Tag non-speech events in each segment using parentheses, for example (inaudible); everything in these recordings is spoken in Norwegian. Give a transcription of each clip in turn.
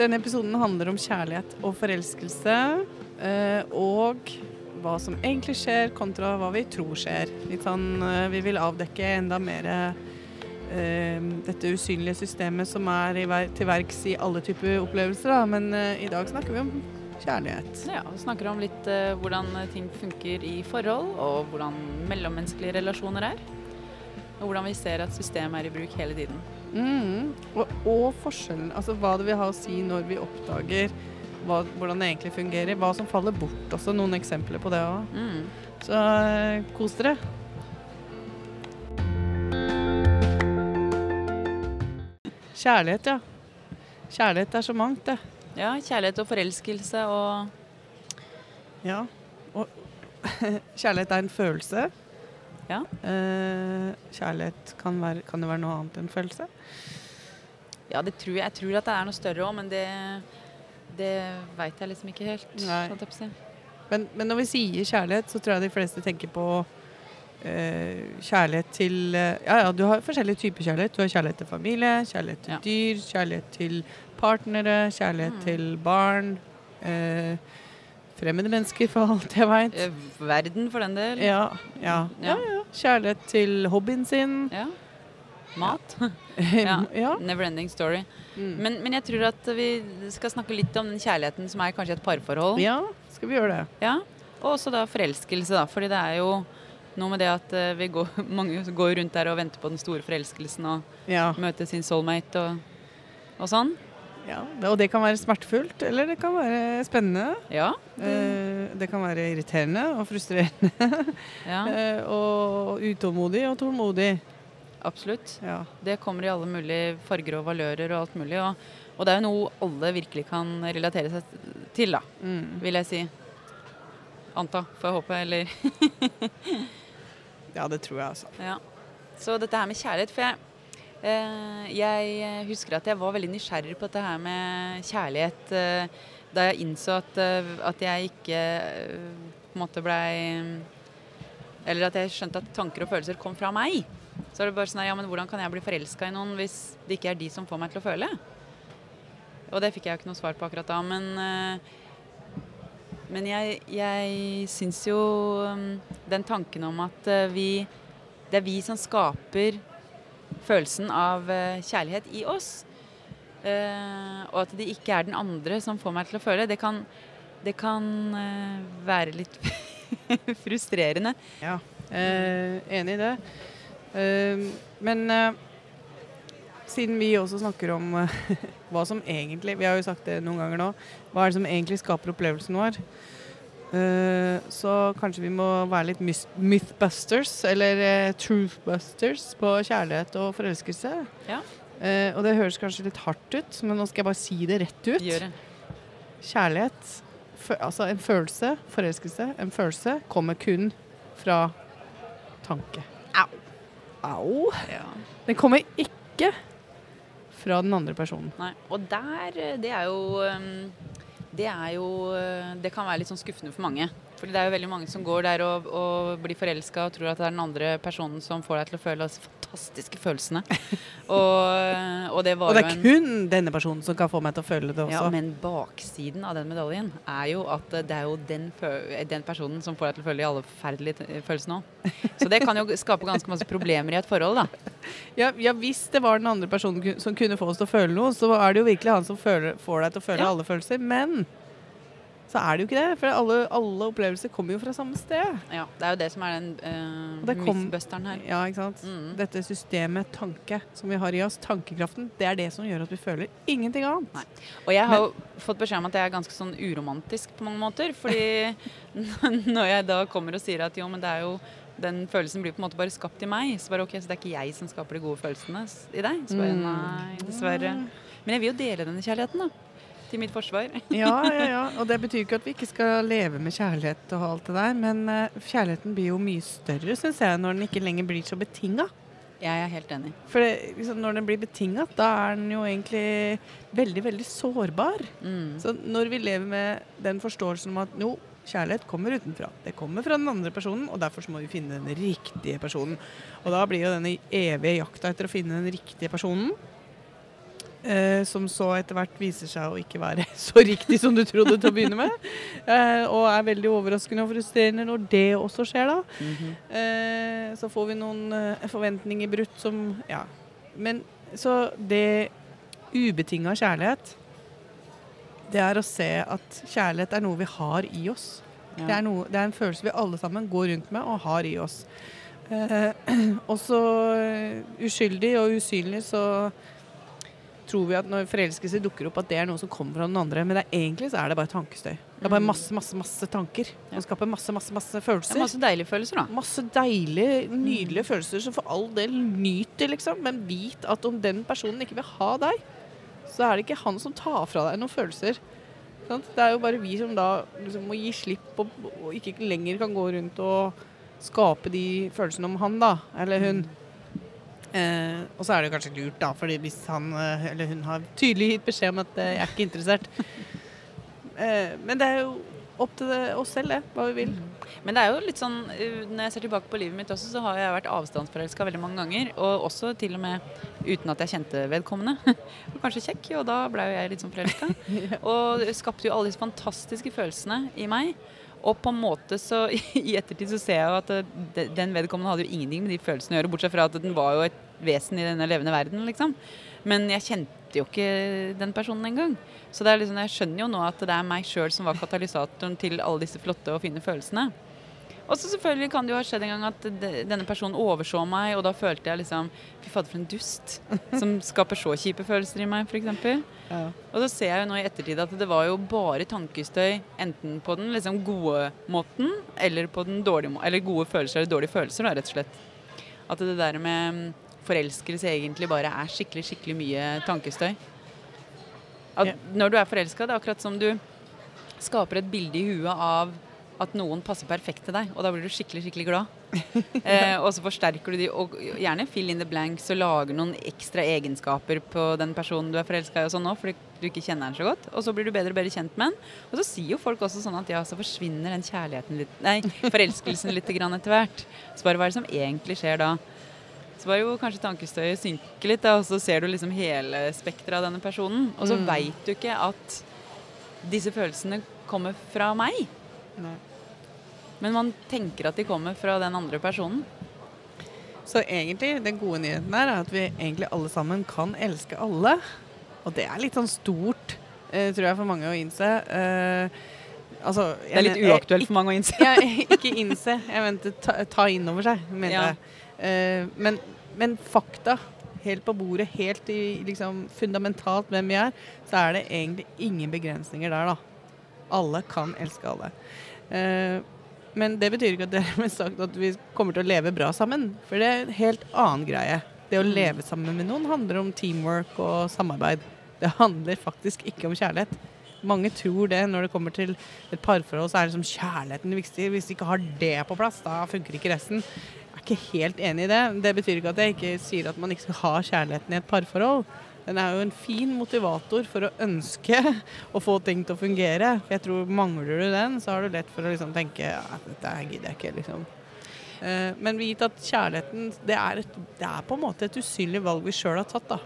Denne episoden handler om kjærlighet og forelskelse. eh, Og hva som egentlig skjer, kontra hva vi tror skjer. Sånn, eh, Vi vil avdekke enda mer eh, dette usynlige systemet som er til verks i alle typer opplevelser. Da. Men i dag snakker vi om kjærlighet. Ja, Vi snakker om litt uh, hvordan ting funker i forhold, og hvordan mellommenneskelige relasjoner er. Og hvordan vi ser at systemet er i bruk hele tiden. Mm. Og, og forskjellen, altså hva det vil ha å si når vi oppdager hva, hvordan det egentlig fungerer. Hva som faller bort også. Noen eksempler på det òg. Mm. Så eh, kos dere. Kjærlighet, ja. Kjærlighet er så mangt, det. Ja, kjærlighet og forelskelse og Ja. Og (laughs) kjærlighet er en følelse. Ja. Eh, kjærlighet kan, være, kan det være noe annet enn følelse. Ja, det tror jeg, jeg tror at det er noe større òg, men det, det veit jeg liksom ikke helt. Nei. Men, men når vi sier kjærlighet, så tror jeg de fleste tenker på eh, kjærlighet til eh, Ja, ja, du har forskjellige typer kjærlighet. Du har kjærlighet til familie, kjærlighet til Ja. dyr, kjærlighet til partnere, kjærlighet Mm. til barn. Eh, fremmede mennesker, for alt jeg veit. Eh, Verden, for den del. Ja, ja. ja, Ja. Kjærlighet til hobbyen sin. Ja. Mat. ja. (laughs) Ja. Neverending story. Mm. Men, men jeg tror at vi skal snakke litt om den kjærligheten som er kanskje et parforhold. ja, skal vi gjøre det? Ja, Og også da forelskelse, da. Fordi det er jo noe med det at eh, vi går, (laughs) mange går rundt der og venter på den store forelskelsen og Ja. møter sin soulmate og, og sånn. Ja. Og det kan være smertefullt, eller det kan være spennende. Ja. Mm. det kan være irriterende og frustrerende. ja (laughs) Eh, og utålmodig og tålmodig. absolutt. Ja. Det kommer i alle mulige farger og valører og alt mulig. Og, og det er jo noe alle virkelig kan relatere seg til, da, Mm. vil jeg si. Anta, får jeg håpe. Eller (laughs) ja, det tror jeg, altså. Ja. Så dette her med kjærlighet For jeg, jeg husker at jeg var veldig nysgjerrig på dette her med kjærlighet eh, da jeg innså at, eh, at jeg ikke eh, på en måte blei Eller at jeg skjønte at tanker og følelser kom fra meg. Så er det bare sånn ja, men hvordan kan jeg bli forelska i noen hvis det ikke er de som får meg til å føle? Og det fikk jeg jo ikke noe svar på akkurat da, men eh, men jeg, jeg syns jo um, den tanken om at eh, vi Det er vi som skaper følelsen av eh, kjærlighet i oss. eh, og at det ikke er den andre som får meg til å føle, det kan, det kan eh, være litt (laughs) frustrerende. Ja. Enig i det. Men siden vi også snakker om (laughs) hva som egentlig Vi har jo sagt det noen ganger nå. Hva er det som egentlig skaper opplevelsen vår? Eh, så kanskje vi må være litt mythbusters, eller uh, truthbusters, på kjærlighet og forelskelse. Ja. Uh, og det høres kanskje litt hardt ut, men nå skal jeg bare si det rett ut. Det. Kjærlighet, altså en følelse, forelskelse, en følelse, kommer kun fra tanke. Au. Au. Ja. Den kommer ikke fra den andre personen. Nei. Og der, det er jo um, Det er jo eh, Det kan være litt sånn skuffende for mange. Fordi det er jo veldig mange som går der og, og blir forelska og tror at det er den andre personen som får deg til å føle disse fantastiske følelsene. (laughs) og, og det var Og det er en kun denne personen som kan få meg til å føle det også. ja. Men baksiden av den medaljen er jo at det er jo den, den personen som får deg til å føle de alle forferdelige følelsene òg. Så det kan jo skape ganske masse problemer i et forhold, da. (laughs) Ja, ja, Hvis det var den andre personen som kunne få oss til å føle noe, så er det jo virkelig han som føler, får deg til å føle Ja. alle følelser. Men så er det jo ikke det. For alle, alle opplevelser kommer jo fra samme sted. Ja, Det er jo det som er den uh, kom- her. Ja, ikke sant? Mm. Dette systemet tanke som vi har i oss, tankekraften, det er det som gjør at vi føler ingenting annet. Nei. Og jeg har jo fått beskjed om at jeg er ganske sånn uromantisk på mange måter. Fordi (laughs) når jeg da kommer og sier at jo, men det er jo den følelsen blir på en måte bare skapt i meg, så bare ok, så det er ikke jeg som skaper de gode følelsene i deg. Så bare Mm. nei, dessverre. Men jeg vil jo dele denne kjærligheten, da. Til mitt forsvar. (laughs) Ja, ja, ja. Og det betyr ikke at vi ikke skal leve med kjærlighet og alt det der, men uh, kjærligheten blir jo mye større, syns jeg, når den ikke lenger blir så betinga. Jeg er helt enig. For det, liksom, når den blir betinga, da er den jo egentlig veldig, veldig sårbar. Mm. Så når vi lever med den forståelsen om at jo, kjærlighet kommer utenfra. Det kommer fra den andre personen, og derfor så må vi finne den riktige personen. Og da blir jo denne evige jakta etter å finne den riktige personen Eh, som så etter hvert viser seg å ikke være (laughs) så riktig som du trodde til å begynne med. Eh, og er veldig overraskende og frustrerende når det også skjer, da. Mhm. Eh, så får vi noen eh, forventninger brutt som Ja. Men så det ubetinga kjærlighet, det er å se at kjærlighet er noe vi har i oss. Ja. Det, er noe, det er en følelse vi alle sammen går rundt med og har i oss. Eh, (clears throat) og så eh, uskyldig og usynlig så tror vi at når forelskelse dukker opp, at det er noe som kommer fra den andre. Men det er, egentlig så er det bare tankestøy. Det er bare Mm. masse, masse, masse tanker. Det skaper masse, masse, masse følelser. er masse deilige følelser, da. Masse deilige, nydelige følelser som for all del nyter, liksom. Men vit at om den personen ikke vil ha deg, så er det ikke han som tar fra deg noen følelser. Sant? Det er jo bare vi som da liksom, må gi slipp og, og ikke lenger kan gå rundt og skape de følelsene om han, da. Eller hun. Eh, og så er det kanskje lurt, da, fordi hvis han eh, eller hun har tydelig gitt beskjed om at eh, jeg er ikke interessert. (laughs) Eh, men det er jo opp til oss selv, det. Hva vi vil. Men det er jo litt sånn uh, Når jeg ser tilbake på livet mitt også, så har jeg vært avstandsforelska veldig mange ganger. Og også til og med uten at jeg kjente vedkommende. (laughs) Og Kanskje kjekk, og da ble jo jeg litt sånn forelska. (laughs) Og det skapte jo alle disse fantastiske følelsene i meg. Og på en måte så (laughs) i ettertid så ser jeg jo at uh, den vedkommende hadde jo ingenting med de følelsene å gjøre, bortsett fra at den var jo et vesen i denne levende verden, liksom. Men jeg kjente jo ikke den personen engang. Så liksom, jeg skjønner jo nå at det er meg sjøl som var katalysatoren til alle disse flotte og fine følelsene. Og så selvfølgelig kan det jo ha skjedd en gang at denne personen overså meg, og da følte jeg liksom Fy fader, for en dust. Som skaper så kjipe følelser i meg, f.eks. Ja. Og så ser jeg jo nå i ettertid at det var jo bare tankestøy, enten på den liksom gode måten, eller på den dårlige måten. Eller gode følelser eller dårlige følelser, da, rett og slett. At det der med mm, forelskelse egentlig bare er skikkelig, skikkelig mye tankestøy. At Ja. Når du er forelska, det er akkurat som du skaper et bilde i huet av at noen passer perfekt til deg, og da blir du skikkelig, skikkelig glad. (laughs) eh, og så forsterker du de, og gjerne fill in the blanks og lager noen ekstra egenskaper på den personen du er forelska i, og sånn også, fordi du ikke kjenner den så godt. Og så blir du bedre og bedre kjent med den. Og så sier jo folk også sånn at ja, så forsvinner den kjærligheten litt Nei, forelskelsen litt grann etter hvert. Så bare hva er det som egentlig skjer da? Så bare jo kanskje tankestøyet synker litt, da, og så ser du liksom hele spekteret av denne personen. Og så Mm. veit du ikke at disse følelsene kommer fra meg. Nei. Men man tenker at de kommer fra den andre personen. Så egentlig, den gode nyheten er at vi egentlig alle sammen kan elske alle. Og det er litt sånn stort, eh, tror jeg, for mange å innse. Eh, altså, Det er litt uaktuelt for mange å innse. ja, ikke innse, jeg mente ta, ta inn over seg, mente Ja. jeg. Eh, men, men fakta, helt på bordet, helt i liksom fundamentalt hvem vi er, så er det egentlig ingen begrensninger der, da. Alle kan elske alle. Eh, men det betyr ikke at det er sagt at vi kommer til å leve bra sammen. For det er en helt annen greie. Det å leve sammen med noen handler om teamwork og samarbeid. Det handler faktisk ikke om kjærlighet. Mange tror det når det kommer til et parforhold, så er det som kjærligheten viktig. Hvis de ikke har det på plass, da funker ikke resten. Jeg er ikke helt enig i det. Det betyr ikke at jeg ikke sier at man ikke skal ha kjærligheten i et parforhold. Den er jo en fin motivator for å ønske (laughs) å få ting til å fungere. For jeg tror Mangler du den, så har du lett for å liksom tenke ja, dette gidder jeg ikke. liksom. Eh, Men gitt at kjærligheten det er, et, det er på en måte et usynlig valg vi sjøl har tatt. da.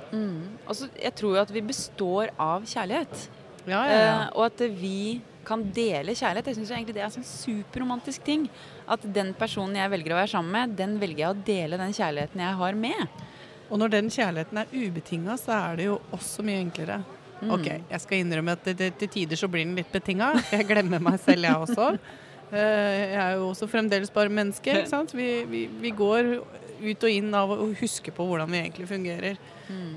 Altså, jeg tror jo at vi består av kjærlighet. Ja, ja, ja. Eh, og at vi kan dele kjærlighet. Jeg synes egentlig Det er en sånn superromantisk ting. At den personen jeg velger å være sammen med, den velger jeg å dele den kjærligheten jeg har med. Og når den kjærligheten er ubetinga, så er det jo også mye enklere. Ok, jeg skal innrømme at til tider så blir den litt betinga. Jeg glemmer meg selv, jeg også. Eh, Jeg er jo også fremdeles bare menneske. ikke sant? Vi, vi, vi går ut og inn av å huske på hvordan vi egentlig fungerer.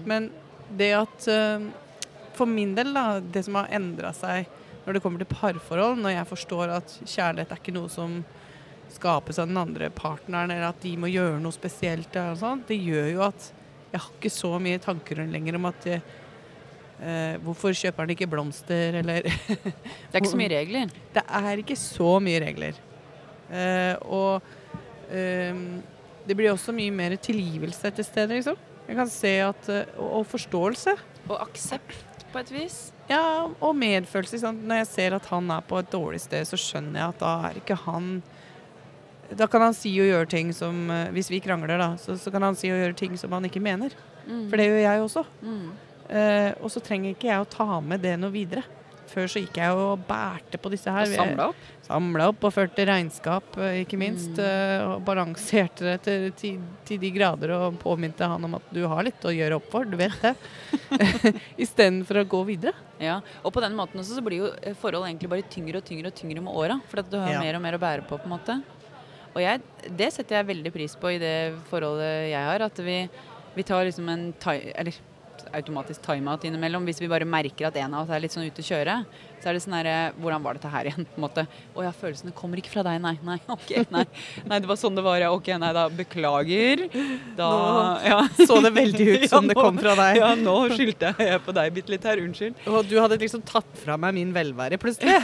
Men det at eh, For min del, da, det som har endra seg når det kommer til parforhold, når jeg forstår at kjærlighet er ikke noe som skapes av den andre partneren, eller at de må gjøre noe spesielt, eller sånt, det gjør jo at jeg har ikke så mye tanker lenger om at eh, Hvorfor kjøper han ikke blomster, eller (laughs) Det er ikke så mye regler. Det er ikke så mye regler. Eh, og ehm, det blir også mye mer tilgivelse til stede, liksom. Jeg kan se at og, og forståelse. Og aksept, på et vis. Ja, og medfølelse. sant? Når jeg ser at han er på et dårlig sted, så skjønner jeg at da er ikke han Da kan han si og gjøre ting som eh, Hvis vi krangler, da, så, så kan han si og gjøre ting som han ikke mener. Mm. For det gjør jeg også. Mm. Eh, og så trenger ikke jeg å ta med det noe videre. Før så gikk jeg og bærte på disse her. Samla opp. Samla opp og førte regnskap, eh, ikke minst. Mm. eh, Og balanserte det til, til, til de grader og påminte han om at du har litt å gjøre opp for, du vet det. (laughs) (laughs) Istedenfor å gå videre. Ja, og på den måten også så blir jo forhold egentlig bare tyngre og tyngre og tyngre med åra. For at du har Ja. mer og mer å bære på, på en måte. Og jeg, det setter jeg veldig pris på i det forholdet jeg har. At vi, vi tar liksom en eller automatisk timeout innimellom. Hvis vi bare merker at en av oss er litt sånn ute å kjøre, så er det sånn herre Hvordan var dette her igjen? på en måte. Å ja, følelsene kommer ikke fra deg, nei. Nei, (laughs) ok, nei. Nei, det var sånn det var, ja. Ok, nei da. Beklager. Da ja. Så det veldig ut som (laughs) Ja, det kom fra deg. Ja, nå skyldte jeg på deg bitte litt her. Unnskyld. Og du hadde liksom tatt fra meg min velvære plutselig. (laughs)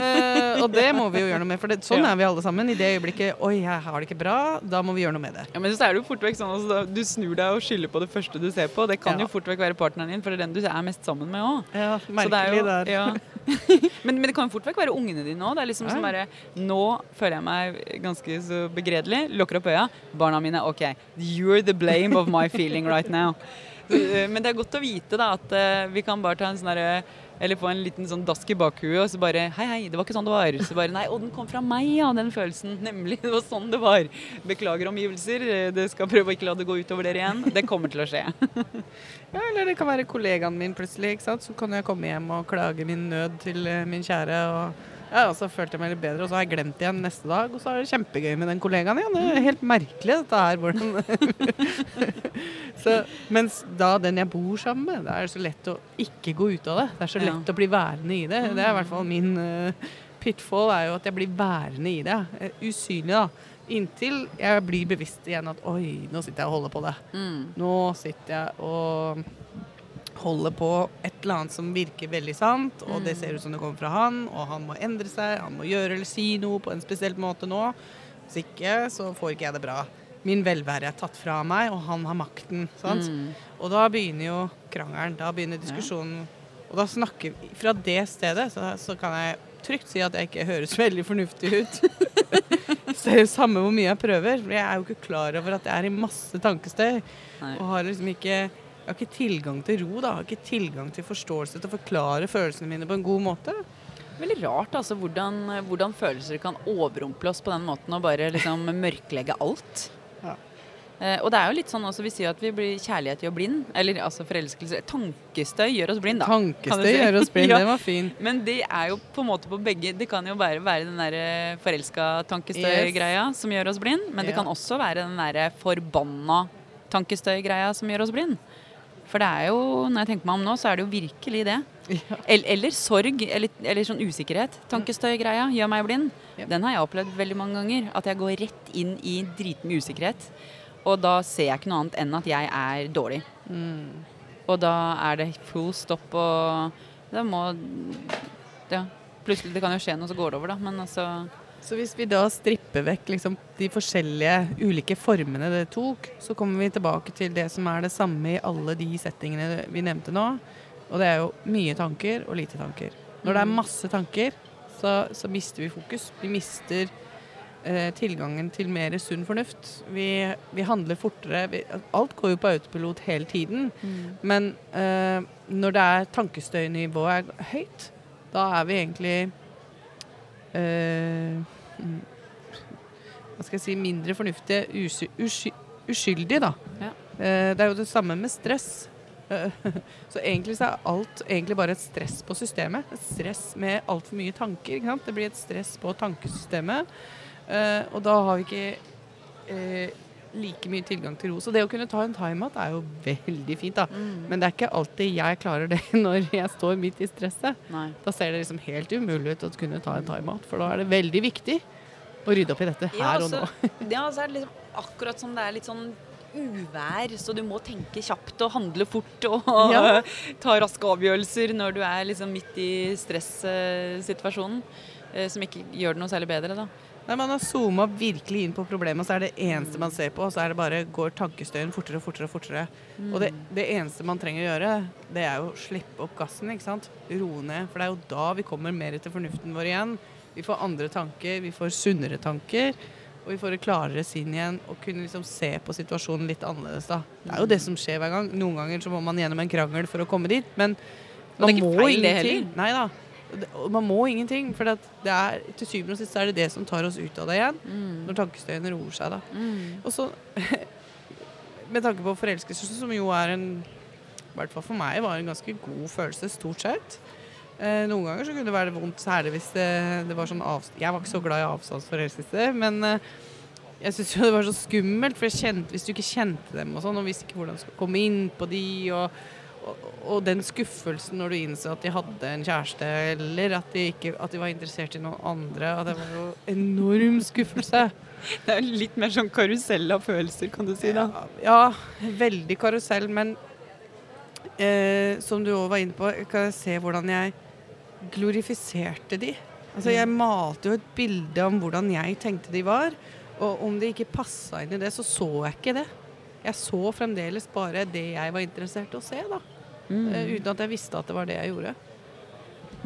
Eh, og det må vi jo gjøre noe med, for det, sånn Ja. er vi alle sammen. I det øyeblikket Oi, jeg har det ikke bra. Da må vi gjøre noe med det. Ja, men så er det jo fort vekk sånn altså, Du snur deg og skylder på det første du ser på. Det kan Ja. jo fort vekk være partneren din, for det er den du er mest sammen med òg. Ja, Så det jo- der. (laughs) Men, men det kan fort vekk være ungene dine òg. Det liksom Ja. sånn bare Nå føler jeg meg ganske så begredelig. Lukker opp øya. Barna mine, OK, you're the blame of my feeling right now. (laughs) Eh, Men det er godt å vite da at eh, vi kan bare ta en sånn derre eller få en liten sånn dask i bakhuet og så bare Hei, hei, det var ikke sånn det var. Så bare Nei, og den kom fra meg, ja, den følelsen. (laughs) Nemlig. Det var sånn det var. Beklager omgivelser. eh, Det skal prøve å ikke la det gå utover dere igjen. Det kommer til å skje. (laughs) Ja, eller det kan være kollegaen min plutselig. ikke sant? Så kan jeg komme hjem og klage min nød til eh, min kjære. og ja, og så følte jeg meg litt bedre, og så har jeg glemt det igjen neste dag. Og så er det kjempegøy med den kollegaen igjen. Det er helt merkelig dette her. hvordan... (laughs) så, mens da den jeg bor sammen med, da er det så lett å ikke gå ut av det. Det er så Ja. lett å bli værende i det. Det er i hvert fall min uh, pitfall, er jo at jeg blir værende i det. Eh, usynlig, da. Inntil jeg blir bevisst igjen at oi, nå sitter jeg og holder på det. Mm. Nå sitter jeg og holder på et eller annet som virker veldig sant, og det ser ut som det kommer fra han, og han må endre seg, han må gjøre eller si noe på en spesiell måte nå. Hvis ikke, så får ikke jeg det bra. Min velvære er tatt fra meg, og han har makten. Sant? Mm. Og da begynner jo krangelen, da begynner diskusjonen. Og da snakker vi Fra det stedet så, så kan jeg trygt si at jeg ikke høres (laughs) veldig fornuftig ut. så (laughs) det er jo samme hvor mye jeg prøver, for jeg er jo ikke klar over at jeg er i masse tankestøy. Nei. Og har liksom ikke jeg har ikke tilgang til ro, da. Jeg har ikke tilgang til forståelse til å forklare følelsene mine på en god måte. Veldig rart altså, hvordan, hvordan følelser kan overrumple oss på den måten og bare liksom (laughs) mørklegge alt. Ja. Eh, og det er jo litt sånn også, Vi sier at vi blir kjærlighet gjør blind. Eller altså forelskelse Tankestøy gjør oss blind, da. Tankestøy si. gjør oss blind, (laughs) Ja. det var fin. Men det er jo på en måte på begge Det kan jo bare være den der forelska tankestøy-greia som gjør oss blind, men det kan også være den der forbanna tankestøy-greia som gjør oss blind. For det er jo, når jeg tenker meg om nå, så er det jo virkelig det. Ja. Eller, sorg, eller, eller sånn usikkerhet. Tankestøy-greia gjør meg blind. Ja. Den har jeg opplevd veldig mange ganger. At jeg går rett inn i dritmye usikkerhet. Og da ser jeg ikke noe annet enn at jeg er dårlig. Mm. Og da er det full stopp og Da må Ja. Plutselig det kan jo skje noe, så går det over, da. Men altså Så hvis vi da stripper vekk liksom, de forskjellige ulike formene det tok, så kommer vi tilbake til det som er det samme i alle de settingene vi nevnte nå. Og det er jo mye tanker og lite tanker. Når det er masse tanker, så, så mister vi fokus. Vi mister eh, tilgangen til mer sunn fornuft. Vi, vi handler fortere. Vi, alt går jo på autopilot hele tiden. Men eh, når det er tankestøynivået er høyt, da er vi egentlig mm, Hva skal jeg si mindre fornuftige, usy, usky, uskyldige, da. Ja. Eh, det er jo det samme med stress. Eh, (laughs) så egentlig så er alt egentlig bare et stress på systemet. Et stress med altfor mye tanker. Ikke sant? Det blir et stress på tankesystemet. Eh, og da har vi ikke eh, like mye tilgang til ro. Så det å kunne ta en timeout er jo veldig fint, da. Mm. Men det er ikke alltid jeg klarer det (laughs) når jeg står midt i stresset. Nei. Da ser det liksom helt umulig ut å kunne ta en timeout, for da er det veldig viktig å rydde opp i dette Ja, her og nå. (laughs) altså, ja, så er det liksom akkurat som det er litt sånn uvær, så du må tenke kjapt og handle fort og Ja. (laughs) ta raske avgjørelser når du er liksom midt i stressituasjonen. eh, som ikke gjør det noe særlig bedre, da. Nei, Man har zooma virkelig inn på problemet, og så er det eneste man ser på, og så er det bare går tankestøyen fortere og fortere. og fortere. Og det, det eneste man trenger å gjøre, det er jo å slippe opp gassen. ikke sant? Roe ned. For det er jo da vi kommer mer til fornuften vår igjen. Vi får andre tanker, vi får sunnere tanker. Og vi får et klarere sinn igjen og kunne liksom se på situasjonen litt annerledes. da. Det er jo det som skjer hver gang. Noen ganger så må man gjennom en krangel for å komme dit, men man må ingenting. Nei da. Man må ingenting, for det er, til syvende og sist er det det som tar oss ut av det igjen. Mm. Når tankestøyen roer seg, da. Mm. Og så, (laughs) med tanke på forelskelse, som jo er en I hvert fall for meg var en ganske god følelse, stort sett. Eh, noen ganger så kunne det være vondt, særlig hvis det, det var sånn avst Jeg var ikke så glad i avstandsforelskelse, men eh, jeg syntes jo det var så skummelt, for jeg kjente, hvis du ikke kjente dem og sånn, og visste ikke hvordan du skulle komme inn på de, og, og, og den skuffelsen når du innså at de hadde en kjæreste, eller at de, ikke, at de var interessert i noen andre, og det var jo enorm skuffelse. (laughs) Det er litt mer sånn karusell av følelser, kan du si. da. Ja, veldig karusell, men eh, som du òg var inne på, kan jeg se hvordan jeg glorifiserte de. Altså, jeg malte jo et bilde om hvordan jeg tenkte de var, og om de ikke passa inn i det, så så jeg ikke det. Jeg så fremdeles bare det jeg var interessert i å se, da. Mm. Uh, uten at jeg visste at det var det jeg gjorde.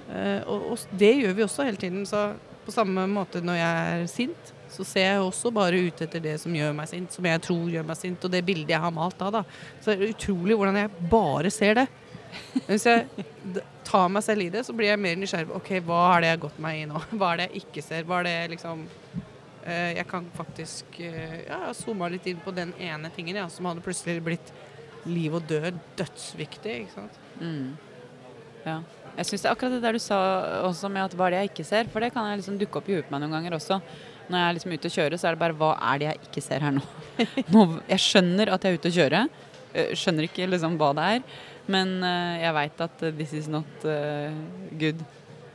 Uh, og, og det gjør vi også hele tiden. Så på samme måte når jeg er sint, så ser jeg også bare ut etter det som gjør meg sint, som jeg tror gjør meg sint, og det bildet jeg har malt da, da. Så det er utrolig hvordan jeg bare ser det. Hvis jeg tar meg selv i det, så blir jeg mer nysgjerrig på OK, hva er det jeg har gått meg i nå? (laughs) Hva er det jeg ikke ser? Hva er det liksom eh, Jeg kan faktisk uh, Ja, zooma litt inn på den ene tingen, ja, som hadde plutselig blitt liv og død dødsviktig, ikke sant. Mm. Ja. Jeg er akkurat det der du sa også med at hva er det jeg ikke ser, for det kan jeg liksom dukke opp i huet på meg noen ganger også. Når jeg er liksom ute og kjører, så er det bare hva er det jeg ikke ser her nå? (laughs) nå jeg skjønner at jeg er ute og kjører. eh, Skjønner ikke liksom hva det er. Men eh, jeg veit at eh, this is not eh, good.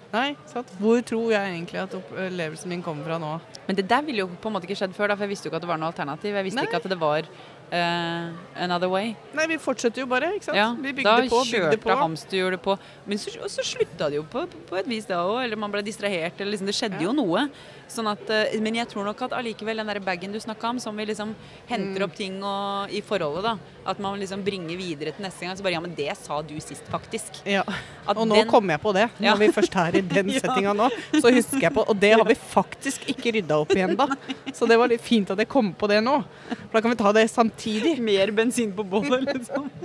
Nei, sant? Hvor tror jeg egentlig at opplevelsen min kommer fra nå? Men det der ville jo på en måte ikke skjedd før, da, for jeg visste jo ikke at det var noe alternativ. Jeg visste Nei. ikke at det var uh, another way. Nei, vi fortsetter jo bare, ikke sant? Ja, vi da bygde på, Da kjørte på. hamsterhjulet på. Men så, så slutta det jo på, på et vis da òg. Eller man ble distrahert. Eller liksom, det skjedde Ja. jo noe. Sånn at, uh, men jeg tror nok at allikevel den der bagen du snakka om, som vi liksom henter Mm. opp ting og, i forholdet, da. At man liksom bringer videre til neste gang. Så bare ja, men det sa du sist, faktisk. Ja. At Og nå den- kommer jeg på det, Ja. når vi først er i den (laughs) Ja. settinga nå. Så husker jeg på Og det har vi faktisk ikke rydda opp igjen da. Så det var litt fint at jeg kom på det nå. For da kan vi ta det samtidig. Mer bensin på bålet, liksom. (laughs)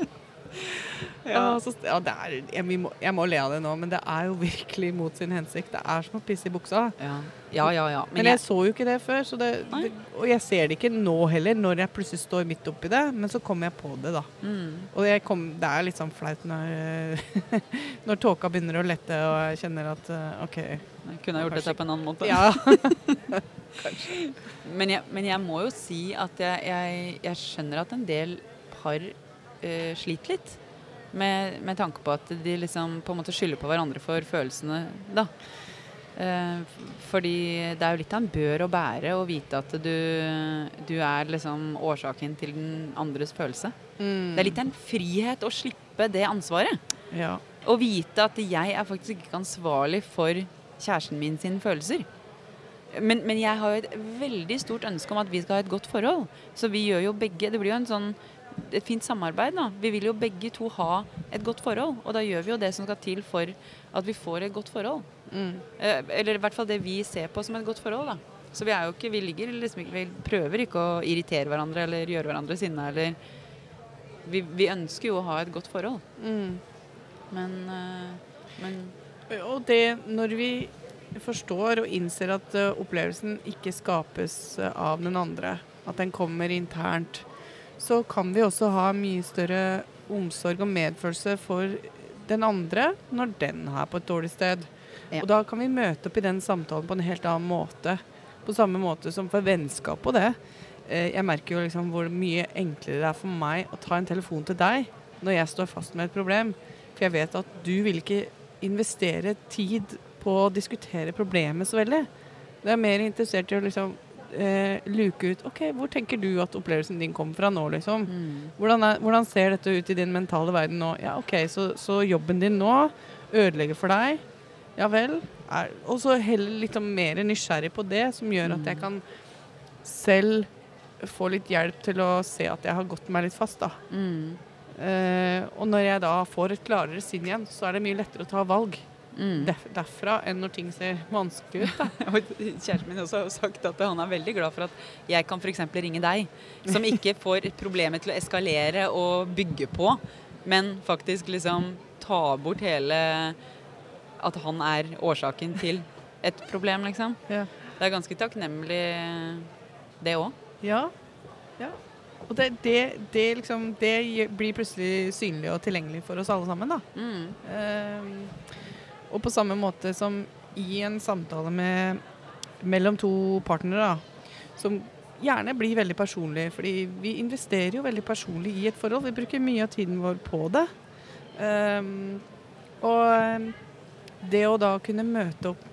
Ja, så, ja det er, jeg, må, jeg må le av det nå, men det er jo virkelig mot sin hensikt. Det er som å pisse i buksa. Ja, ja, ja. ja. Men jeg så jo ikke det før, så det, det, og jeg ser det ikke nå heller, når jeg plutselig står midt oppi det. Men så kommer jeg på det, da. mm. Og jeg kom, det er litt sånn flaut når, (laughs) når tåka begynner å lette og jeg kjenner at eh, OK. Jeg kunne ha gjort dette på en annen måte. Ja. (laughs) Men jeg, men jeg må jo si at jeg, jeg, jeg skjønner at en del par uh, sliter litt. Med, med tanke på at de liksom på en måte skylder på hverandre for følelsene, da. Eh, fordi det er jo litt av en bør å bære å vite at du, du er liksom årsaken til den andres følelse. Mm. Det er litt av en frihet å slippe det ansvaret. ja. Å vite at jeg er faktisk ikke ansvarlig for kjæresten min sine følelser. Men, men jeg har jo et veldig stort ønske om at vi skal ha et godt forhold. Så vi gjør jo begge Det blir jo en sånn, et fint samarbeid. da. Vi vil jo begge to ha et godt forhold. Og da gjør vi jo det som skal til for at vi får et godt forhold. Mm. Eh, eller i hvert fall det vi ser på som et godt forhold. da. Så vi er jo ikke, vi ligger liksom ikke, vi prøver ikke å irritere hverandre eller gjøre hverandre sinna eller vi, vi ønsker jo å ha et godt forhold. Mm. Men, eh, men Og det når vi forstår og innser at eh, opplevelsen ikke skapes av den andre, at den kommer internt, så kan vi også ha mye større omsorg og medfølelse for den andre når den er på et dårlig sted. Ja. Og da kan vi møte opp i den samtalen på en helt annen måte. På samme måte som for vennskap og det. Eh, Jeg merker jo liksom hvor mye enklere det er for meg å ta en telefon til deg når jeg står fast med et problem. For jeg vet at du vil ikke investere tid på å diskutere problemet så veldig. Du er mer interessert i å liksom eh, luke ut OK, hvor tenker du at opplevelsen din kommer fra nå, liksom? mm. Hvordan, er, hvordan ser dette ut i din mentale verden nå? Ja, OK, så, så jobben din nå ødelegger for deg. Ja vel. Og så heller litt mer nysgjerrig på det, som gjør at jeg kan selv få litt hjelp til å se at jeg har gått meg litt fast, da. Mm. Uh, og når jeg da får et klarere sinn igjen, så er det mye lettere å ta valg. Mm. derf derfra enn når ting ser vanskelig ut. (laughs) Kjæresten min også har sagt at han er veldig glad for at jeg kan f.eks. ringe deg, som ikke (laughs) får problemet til å eskalere og bygge på, men faktisk liksom ta bort hele At han er årsaken til et problem, liksom. Ja. Det er ganske takknemlig, det òg. Ja. ja. Og det, det, det, liksom, det blir plutselig synlig og tilgjengelig for oss alle sammen. da. Mm. Uh, og på samme måte som i en samtale med, mellom to partnere, da, som gjerne blir veldig personlig, fordi vi investerer jo veldig personlig i et forhold. Vi bruker mye av tiden vår på det. Ehm, og ehm, det å da kunne møte opp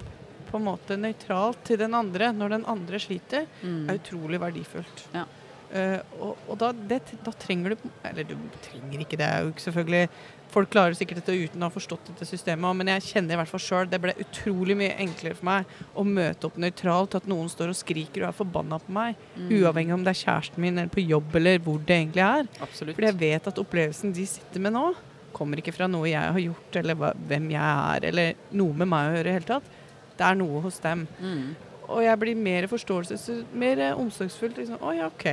på en måte nøytralt til den andre når den andre sliter, Mm. er utrolig verdifullt. Ja. Uh, og og da, det, da trenger du Eller du trenger ikke det. er jo ikke selvfølgelig Folk klarer sikkert dette uten å ha forstått dette systemet, men jeg kjenner i hvert fall sjøl det ble utrolig mye enklere for meg å møte opp nøytralt til at noen står og skriker og er forbanna på meg, Mm. uavhengig om det er kjæresten min eller på jobb eller hvor det egentlig er. Absolutt. Fordi jeg vet at opplevelsen de sitter med nå, kommer ikke fra noe jeg har gjort, eller hva, hvem jeg er, eller noe med meg å gjøre i hele tatt. Det er noe hos dem. Mm. Og jeg blir mer forståelses... Mer eh, omsorgsfull. Liksom. Å ja, OK.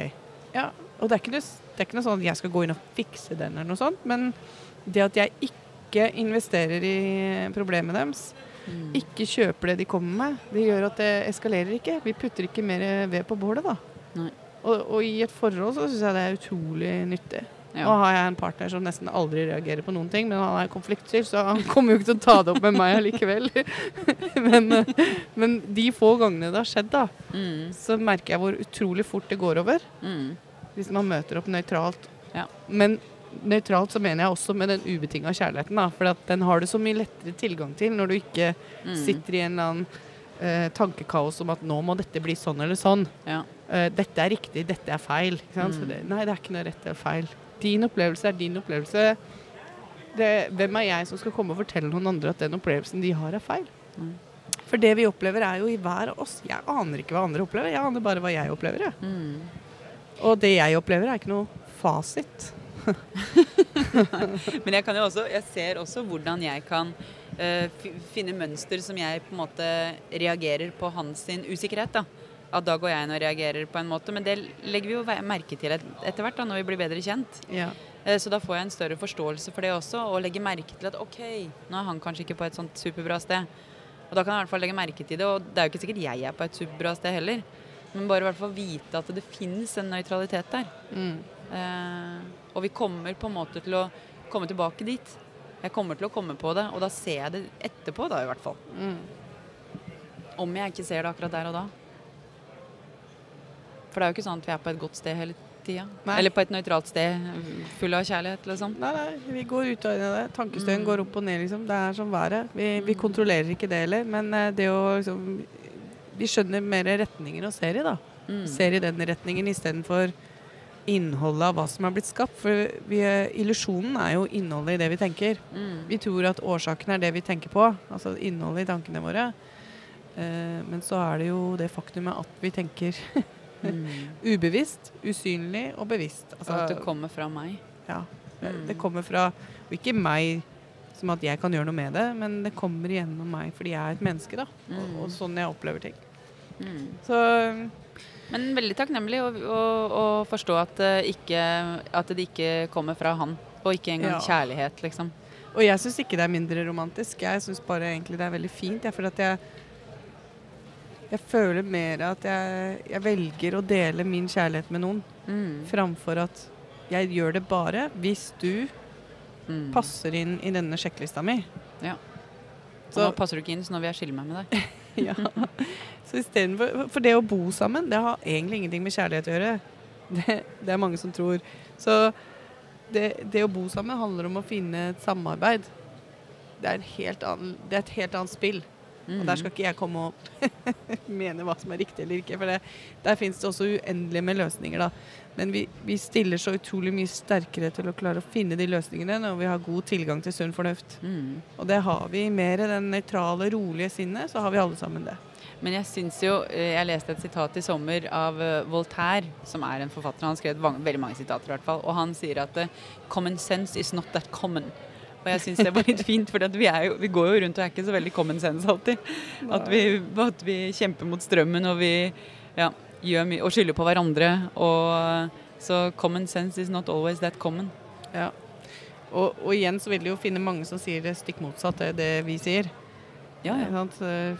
Ja. Og det er, ikke noe, det er ikke noe sånn at jeg skal gå inn og fikse den, eller noe sånt, men det at jeg ikke investerer i problemet deres, Mm. ikke kjøper det de kommer med, det gjør at det eskalerer ikke. Vi putter ikke mer ved på bålet, da. Og, og i et forhold så syns jeg det er utrolig nyttig. Ja. Nå har jeg en partner som nesten aldri reagerer på noen ting, men han er konfliktsky, så han (laughs) kommer jo ikke til å ta det opp med meg allikevel. (laughs) men, men de få gangene det har skjedd, da, Mm. så merker jeg hvor utrolig fort det går over. Mm. Hvis man møter opp nøytralt. Ja. Men nøytralt så mener jeg også med den ubetinga kjærligheten. da, For at den har du så mye lettere tilgang til når du ikke Mm. sitter i en eller annen eh, tankekaos om at nå må dette bli sånn eller sånn. Ja. Eh, dette er riktig, dette er feil. Mm. Så det, nei, det er ikke noe rett eller feil. Din opplevelse er din opplevelse. Det, hvem er jeg som skal komme og fortelle noen andre at den opplevelsen de har, er feil? Mm. For det vi opplever, er jo i hver av oss. Jeg aner ikke hva andre opplever, jeg aner bare hva jeg opplever. Jeg. Mm. Og det jeg opplever, er ikke noe fasit. (laughs) Men jeg kan jo også, jeg ser også hvordan jeg kan uh, finne mønster som jeg på en måte reagerer på hans sin usikkerhet. da. At da går jeg inn og reagerer på en måte. Men det legger vi jo merke til et, etter hvert da, når vi blir bedre kjent. Ja. Eh, Så da får jeg en større forståelse for det også, og legger merke til at OK, nå er han kanskje ikke på et sånt superbra sted. Og da kan jeg i hvert fall legge merke til det, og det er jo ikke sikkert jeg er på et superbra sted heller. Men bare i hvert fall vite at det finnes en nøytralitet der. Mm. Eh, og vi kommer på en måte til å komme tilbake dit. Jeg kommer til å komme på det, og da ser jeg det etterpå, da i hvert fall. Mm. Om jeg ikke ser det akkurat der og da. For det er jo ikke sånn at vi er på et godt sted hele tida. Eller på et nøytralt sted full av kjærlighet, liksom. Nei, nei, vi går ut i det. Tankestøyen Mm. går opp og ned, liksom. Det er som været. Vi, vi Mm. kontrollerer ikke det heller, men eh, det å liksom Vi skjønner mer retninger og ser i, da. Mm. Ser i den retningen istedenfor innholdet av hva som er blitt skapt. For illusjonen er jo innholdet i det vi tenker. Mm. Vi tror at årsaken er det vi tenker på, altså innholdet i tankene våre. Eh, men så er det jo det faktumet at vi tenker (laughs) Mm. ubevisst, usynlig og bevisst. Altså at det kommer fra meg. Ja. Mm. Det kommer fra og ikke meg som at jeg kan gjøre noe med det, men det kommer gjennom meg fordi jeg er et menneske. da. Og, Mm. og sånn jeg opplever ting. Mm. Så Men veldig takknemlig å, å, å forstå at, det ikke, at det ikke kommer fra han. Og ikke engang Ja. kjærlighet, liksom. Og jeg syns ikke det er mindre romantisk. Jeg syns bare egentlig det er veldig fint. Jeg føler at jeg jeg føler mer at jeg, jeg velger å dele min kjærlighet med noen, Mm. framfor at jeg gjør det bare hvis du Mm. passer inn i denne sjekklista mi. Ja. Så- nå passer du ikke inn, så nå vil jeg skille meg med deg. (laughs) Ja. Så istedenfor For det å bo sammen, det har egentlig ingenting med kjærlighet å gjøre. Det, det er mange som tror. Så det, det å bo sammen handler om å finne et samarbeid. Det er, helt annen, det er et helt annet spill. Og der skal ikke jeg komme og (laughs) mene hva som er riktig eller ikke. For det, der fins det også uendelig med løsninger, da. Men vi, vi stiller så utrolig mye sterkere til å klare å finne de løsningene når vi har god tilgang til sunn fornuft. Mm. Og det har vi. Mer i den nøytrale, rolige sinnet, så har vi alle sammen det. Men jeg syns jo eh, Jeg leste et sitat i sommer av eh, Voltaire, som er en forfatter. Han har skrevet veldig mange sitater, i hvert fall. Og han sier at eh, 'common sense is not that common'. Og jeg syns det var litt fint, for vi, vi, går jo rundt og er ikke så veldig common sense alltid. At vi, at vi kjemper mot strømmen og vi ja, gjør mye og skylder på hverandre. Og, så common sense is not always that common. Ja. Og, og, igjen så vil du jo finne mange som sier det stikk motsatte det vi sier. Ja, ja.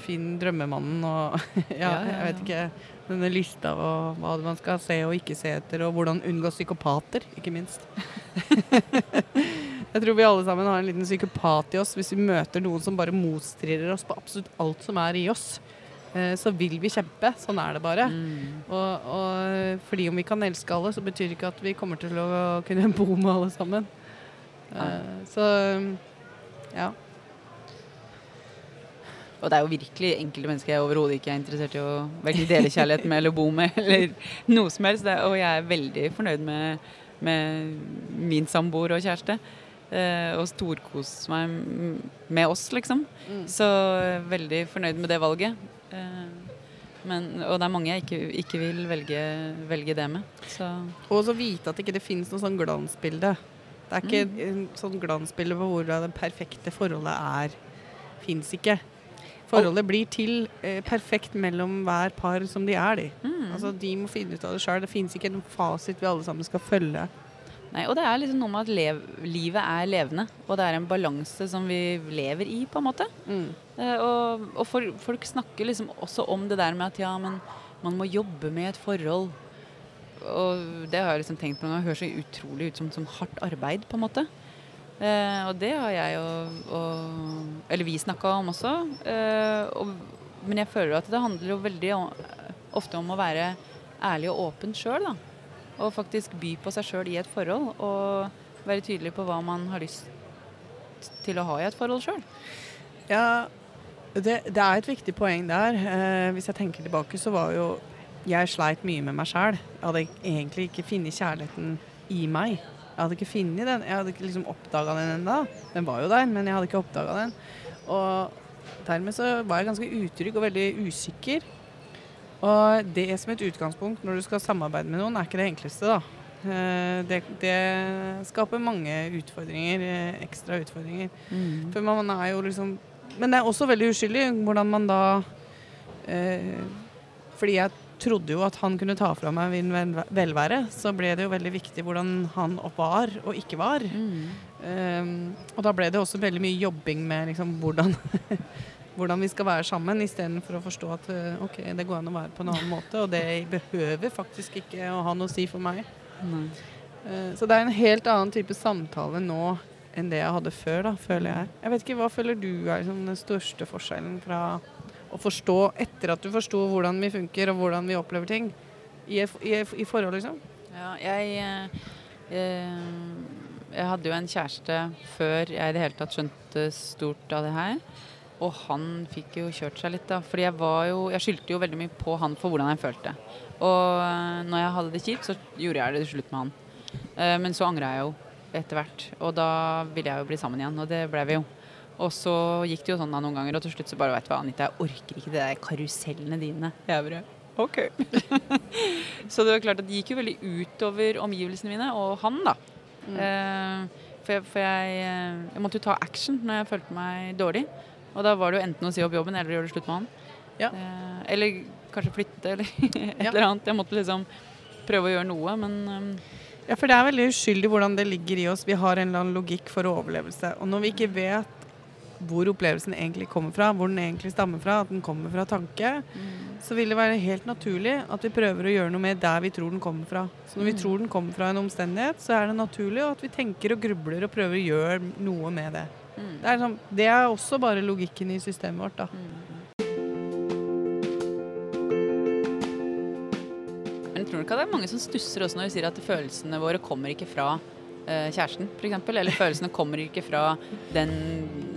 Finn drømmemannen og (laughs) ja, jeg vet ikke denne lista og hva man skal se og ikke se etter, og hvordan unngå psykopater, ikke minst. (laughs) jeg tror vi alle sammen har en liten psykopat i oss hvis vi møter noen som bare motstrider oss på absolutt alt som er i oss. Eh, så vil vi kjempe. Sånn er det bare. Mm. Og, og, fordi om vi kan elske alle, så betyr det ikke at vi kommer til å kunne bo med alle sammen. Ja. Eh, så ja. Og det er jo virkelig enkelte mennesker jeg overhodet ikke er interessert i å velge dele kjærlighet med eller bo med, eller noe som helst. Og jeg er veldig fornøyd med, med min samboer og kjæreste. Eh, og storkose meg med oss, liksom. Mm. Så veldig fornøyd med det valget. Eh, men, og det er mange jeg ikke, ikke vil velge, velge, det med. Så. Og så vite at det ikke finnes noe sånn glansbilde. Det er ikke mm. en sånn glansbilde på hvordan det perfekte forholdet er. Fins ikke. Forholdet blir til eh, perfekt mellom hver par som de er, de. Mm. Altså, de må finne ut av det sjøl. Det fins ikke en fasit vi alle sammen skal følge. Nei, og det er liksom noe med at livet er levende, og det er en balanse som vi lever i, på en måte. Mm. Eh, og, og for, folk snakker liksom også om det der med at ja, men man må jobbe med et forhold. Og det har jeg liksom tenkt på noen ganger. Høres så utrolig ut som, som hardt arbeid, på en måte. Eh, og det har jeg og, og Eller vi snakka om også. Eh, og, men jeg føler at det handler jo veldig ofte om å være ærlig og åpen sjøl. Og faktisk by på seg sjøl i et forhold. Og være tydelig på hva man har lyst til å ha i et forhold sjøl. Ja, det, det, er et viktig poeng der. Eh, hvis jeg tenker tilbake, så var jo Jeg sleit mye med meg sjæl. Jeg hadde egentlig ikke funnet kjærligheten i meg. Jeg hadde ikke funnet den. Jeg hadde ikke liksom oppdaga den ennå. Den var jo der, men jeg hadde ikke oppdaga den. Og dermed så var jeg ganske utrygg og veldig usikker. Og det som et utgangspunkt når du skal samarbeide med noen, er ikke det enkleste, da. Eh, det, det skaper mange utfordringer, eh, ekstra utfordringer. Mm. For man er jo liksom Men det er også veldig uskyldig hvordan man da eh, Fordi jeg trodde jo at han kunne ta fra meg min velvære, så ble det jo veldig viktig hvordan han var og ikke var. Mm. Um, og da ble det også veldig mye jobbing med liksom, hvordan, (laughs) hvordan vi skal være sammen, istedenfor å forstå at uh, ok, det går an å være på en annen måte, og det behøver faktisk ikke å ha noe å si for meg. Nei. så det er en helt annen type samtale nå enn det jeg hadde før, da, føler jeg. Jeg vet ikke, Hva føler du er liksom, den største forskjellen fra å forstå etter at du forsto hvordan vi funker og hvordan vi opplever ting i, i, i forhold, liksom? Ja, jeg, jeg, eh, jeg hadde jo en kjæreste før jeg i det hele tatt skjønte stort av det her. Og han fikk jo kjørt seg litt, da. Fordi jeg var jo Jeg skyldte jo veldig mye på han for hvordan jeg følte. Og eh, når jeg hadde det kjipt, så gjorde jeg det til slutt med han. Eh, men så angra jeg jo etter hvert. Og da ville jeg jo bli sammen igjen, og det ble vi jo. Og så gikk det jo sånn da noen ganger, og til slutt så bare vet du hva, Anita, jeg orker ikke de der karusellene dine. Jeg bare OK. (laughs) så det var klart at det gikk jo veldig utover omgivelsene mine, og han, da. Mm. Eh, for, jeg, for jeg, jeg, måtte jo ta action når jeg følte meg dårlig. Og da var det jo enten å si opp jobben eller gjøre det slutt med han. Ja. Eh, eller kanskje flytte, eller (laughs) et ja. eller annet. Jeg måtte liksom prøve å gjøre noe, men um, ja, for det er veldig uskyldig hvordan det ligger i oss. Vi har en eller annen logikk for overlevelse. Og når vi ikke vet hvor opplevelsen egentlig kommer fra, hvor den egentlig stammer fra, at den kommer fra tanke, mm. så vil det være helt naturlig at vi prøver å gjøre noe med der vi tror den kommer fra. Så når mm. vi tror den kommer fra en omstendighet, så er det naturlig at vi tenker og grubler og prøver å gjøre noe med det. Mm. Det, er sånn, det, er også bare logikken i systemet vårt, da. Mm. Men tror du ikke at det er mange som stusser også når vi sier at følelsene våre kommer ikke fra eh, kjæresten, f.eks. Eller følelsene kommer ikke fra den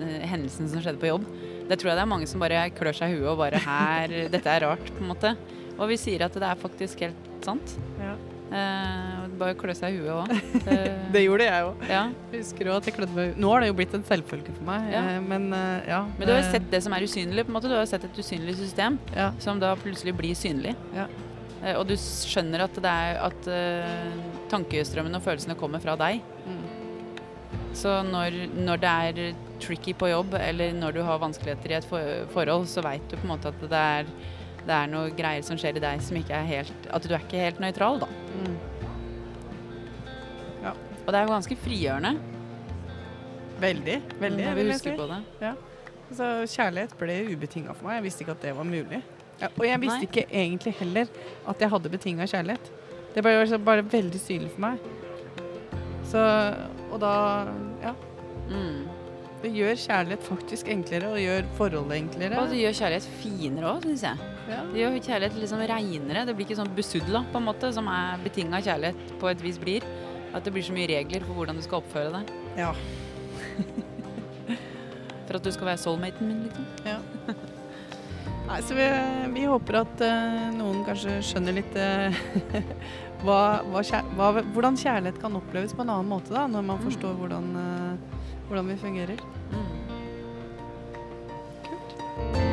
eh, hendelsen som skjedde på jobb. Det tror jeg det er mange som bare klør seg i huet og bare her, Dette er rart, på en måte. Og vi sier at det er faktisk helt sant. Ja. Eh, bare klø seg i huet òg. (laughs) det gjorde jeg òg. Ja. Husker jo at jeg klødde meg Nå har det jo blitt en selvfølge for meg, ja. Eh, men uh, ja. Men du har jo sett det som er usynlig, på en måte. Du har sett et usynlig system som da plutselig blir synlig. Ja. Eh, og du skjønner at, det er, at uh, tankestrømmen og følelsene kommer fra deg. Mm. Så når, når det er tricky på jobb, eller når du har vanskeligheter i et for forhold, så veit du på en måte at det er, det er noe greier som skjer i deg som ikke er helt At du er ikke helt nøytral, da. Mm. Og det er jo ganske frigjørende Veldig. Veldig, når vil vi jeg si. på det. Altså, kjærlighet ble ubetinga for meg. Jeg visste ikke at det var mulig. Ja, og jeg visste Nei. ikke egentlig heller at jeg hadde betinga kjærlighet. Det ble bare, bare veldig synlig for meg. Så Og da Ja. Mm. Det gjør kjærlighet faktisk enklere, og gjør forholdet enklere. Og det gjør kjærlighet finere òg, syns jeg. Ja. Det gjør kjærlighet liksom reinere. Det blir ikke sånn besudla, på en måte, som er betinga kjærlighet på et vis blir. At det blir så mye regler for hvordan du skal oppføre deg. Ja. (laughs) for at du skal være soulmaten min, liksom. Ja. Nei, så vi, vi håper at uh, noen kanskje skjønner litt uh, (laughs) hva, hva, hva, hvordan kjærlighet kan oppleves på en annen måte, da, når man mm. forstår hvordan, uh, hvordan, vi fungerer. Mm. Kult.